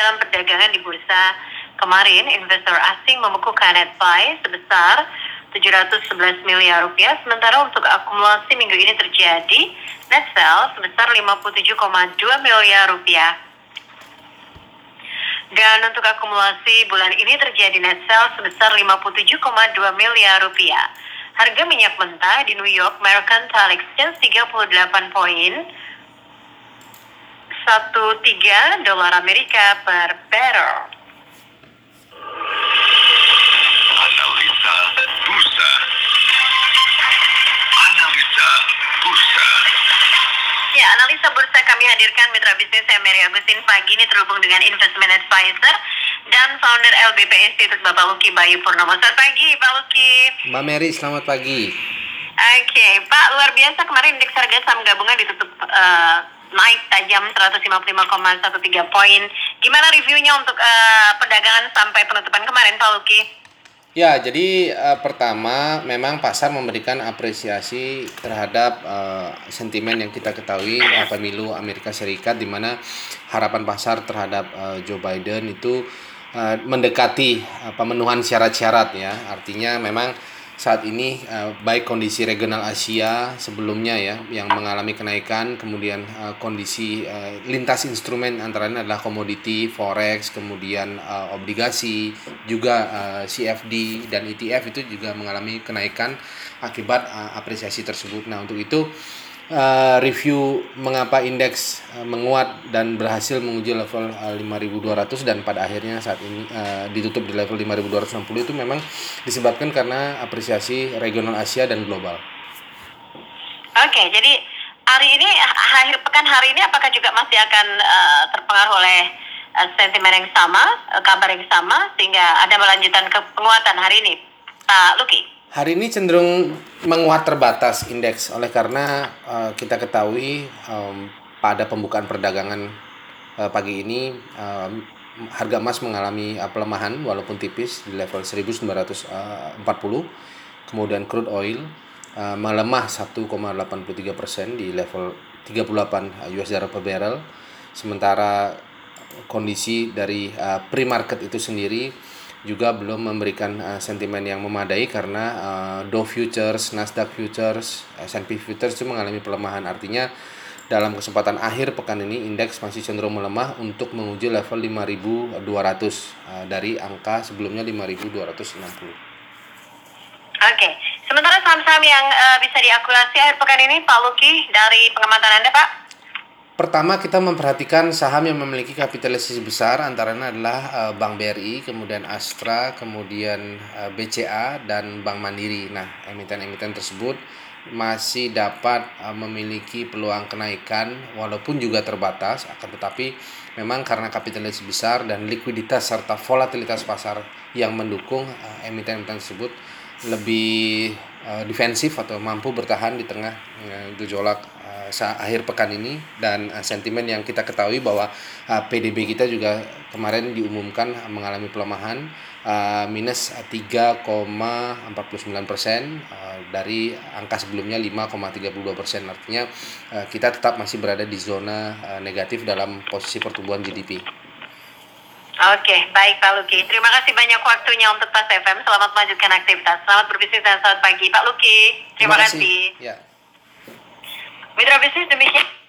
dalam perdagangan di bursa kemarin, investor asing membekukan net buy sebesar 711 miliar rupiah, sementara untuk akumulasi minggu ini terjadi net sell sebesar 57,2 miliar rupiah. Dan untuk akumulasi bulan ini terjadi net sell sebesar 57,2 miliar rupiah. Harga minyak mentah di New York Mercantile Exchange 38 poin 13 dolar Amerika per barrel. Analisa Bursa. Analisa Bursa. Ya, analisa bursa kami hadirkan mitra bisnis saya Mary Agustin pagi ini terhubung dengan investment advisor dan founder LBP Institute Bapak Luki Bayu Purnomo. Selamat pagi, Pak Luki. Mbak Mary, selamat pagi. Oke, Pak, luar biasa kemarin indeks harga saham gabungan ditutup eh, naik tajam 155,13 poin. Gimana reviewnya untuk eh, perdagangan sampai penutupan kemarin, Pak Luki? Ya, jadi eh, pertama memang pasar memberikan apresiasi terhadap eh, sentimen yang kita ketahui eh, pemilu Amerika Serikat di mana harapan pasar terhadap eh, Joe Biden itu eh, mendekati eh, pemenuhan syarat-syarat ya. Artinya memang saat ini eh, baik kondisi regional Asia sebelumnya ya yang mengalami kenaikan kemudian eh, kondisi eh, lintas instrumen antara lain adalah komoditi forex kemudian eh, obligasi juga eh, CFD dan ETF itu juga mengalami kenaikan akibat eh, apresiasi tersebut. Nah untuk itu eh, review mengapa indeks eh, menguat dan berhasil menguji level eh, 5200 dan pada akhirnya saat ini eh, ditutup di level 5260 itu memang disebabkan karena apresiasi regional Asia dan global. Oke, jadi hari ini akhir pekan hari ini apakah juga masih akan eh, terpengaruh oleh eh, sentimen yang sama, kabar yang sama sehingga ada melanjutkan ke penguatan hari ini, Pak Luki? Hari ini cenderung menguat terbatas indeks. Oleh karena eh, kita ketahui em, pada pembukaan perdagangan eh, pagi ini em, harga emas mengalami eh, pelemahan walaupun tipis di level 1940 kemudian crude oil eh, melemah 1,83 persen di level 38 US dollar per barrel. Sementara kondisi dari eh, pre-market itu sendiri juga belum memberikan uh, sentimen yang memadai karena uh, Dow Futures, Nasdaq Futures, S&P Futures itu mengalami pelemahan. Artinya dalam kesempatan akhir pekan ini indeks masih cenderung melemah untuk menguji level 5200 uh, dari angka sebelumnya 5260. Oke, sementara saham-saham yang eh, bisa diakumulasi akhir pekan ini, Pak Luki dari pengamatan Anda, Pak? Pertama kita memperhatikan saham yang memiliki kapitalisasi besar antara lain adalah eh, Bank BRI, kemudian Astra, kemudian eh, BCA dan Bank Mandiri. Nah, emiten-emiten tersebut masih dapat eh, memiliki peluang kenaikan walaupun juga terbatas akan tetapi memang karena kapitalisasi besar dan likuiditas serta volatilitas pasar yang mendukung emiten-emiten tersebut lebih eh, defensif atau mampu bertahan di tengah eh, gejolak sa- akhir pekan ini dan eh, sentimen yang kita ketahui bahwa eh, PDB kita juga kemarin diumumkan mengalami pelemahan eh, minus 3,49 persen eh, dari angka sebelumnya 5,32 persen artinya eh, kita tetap masih berada di zona eh, negatif dalam posisi pertumbuhan GDP. Oke, baik Pak Luki. Terima kasih banyak waktunya untuk Pas FM. Selamat melanjutkan aktivitas. Selamat berbisnis dan selamat pagi, Pak Luki. Terima, kasih. Ya. Mitra bisnis demikian.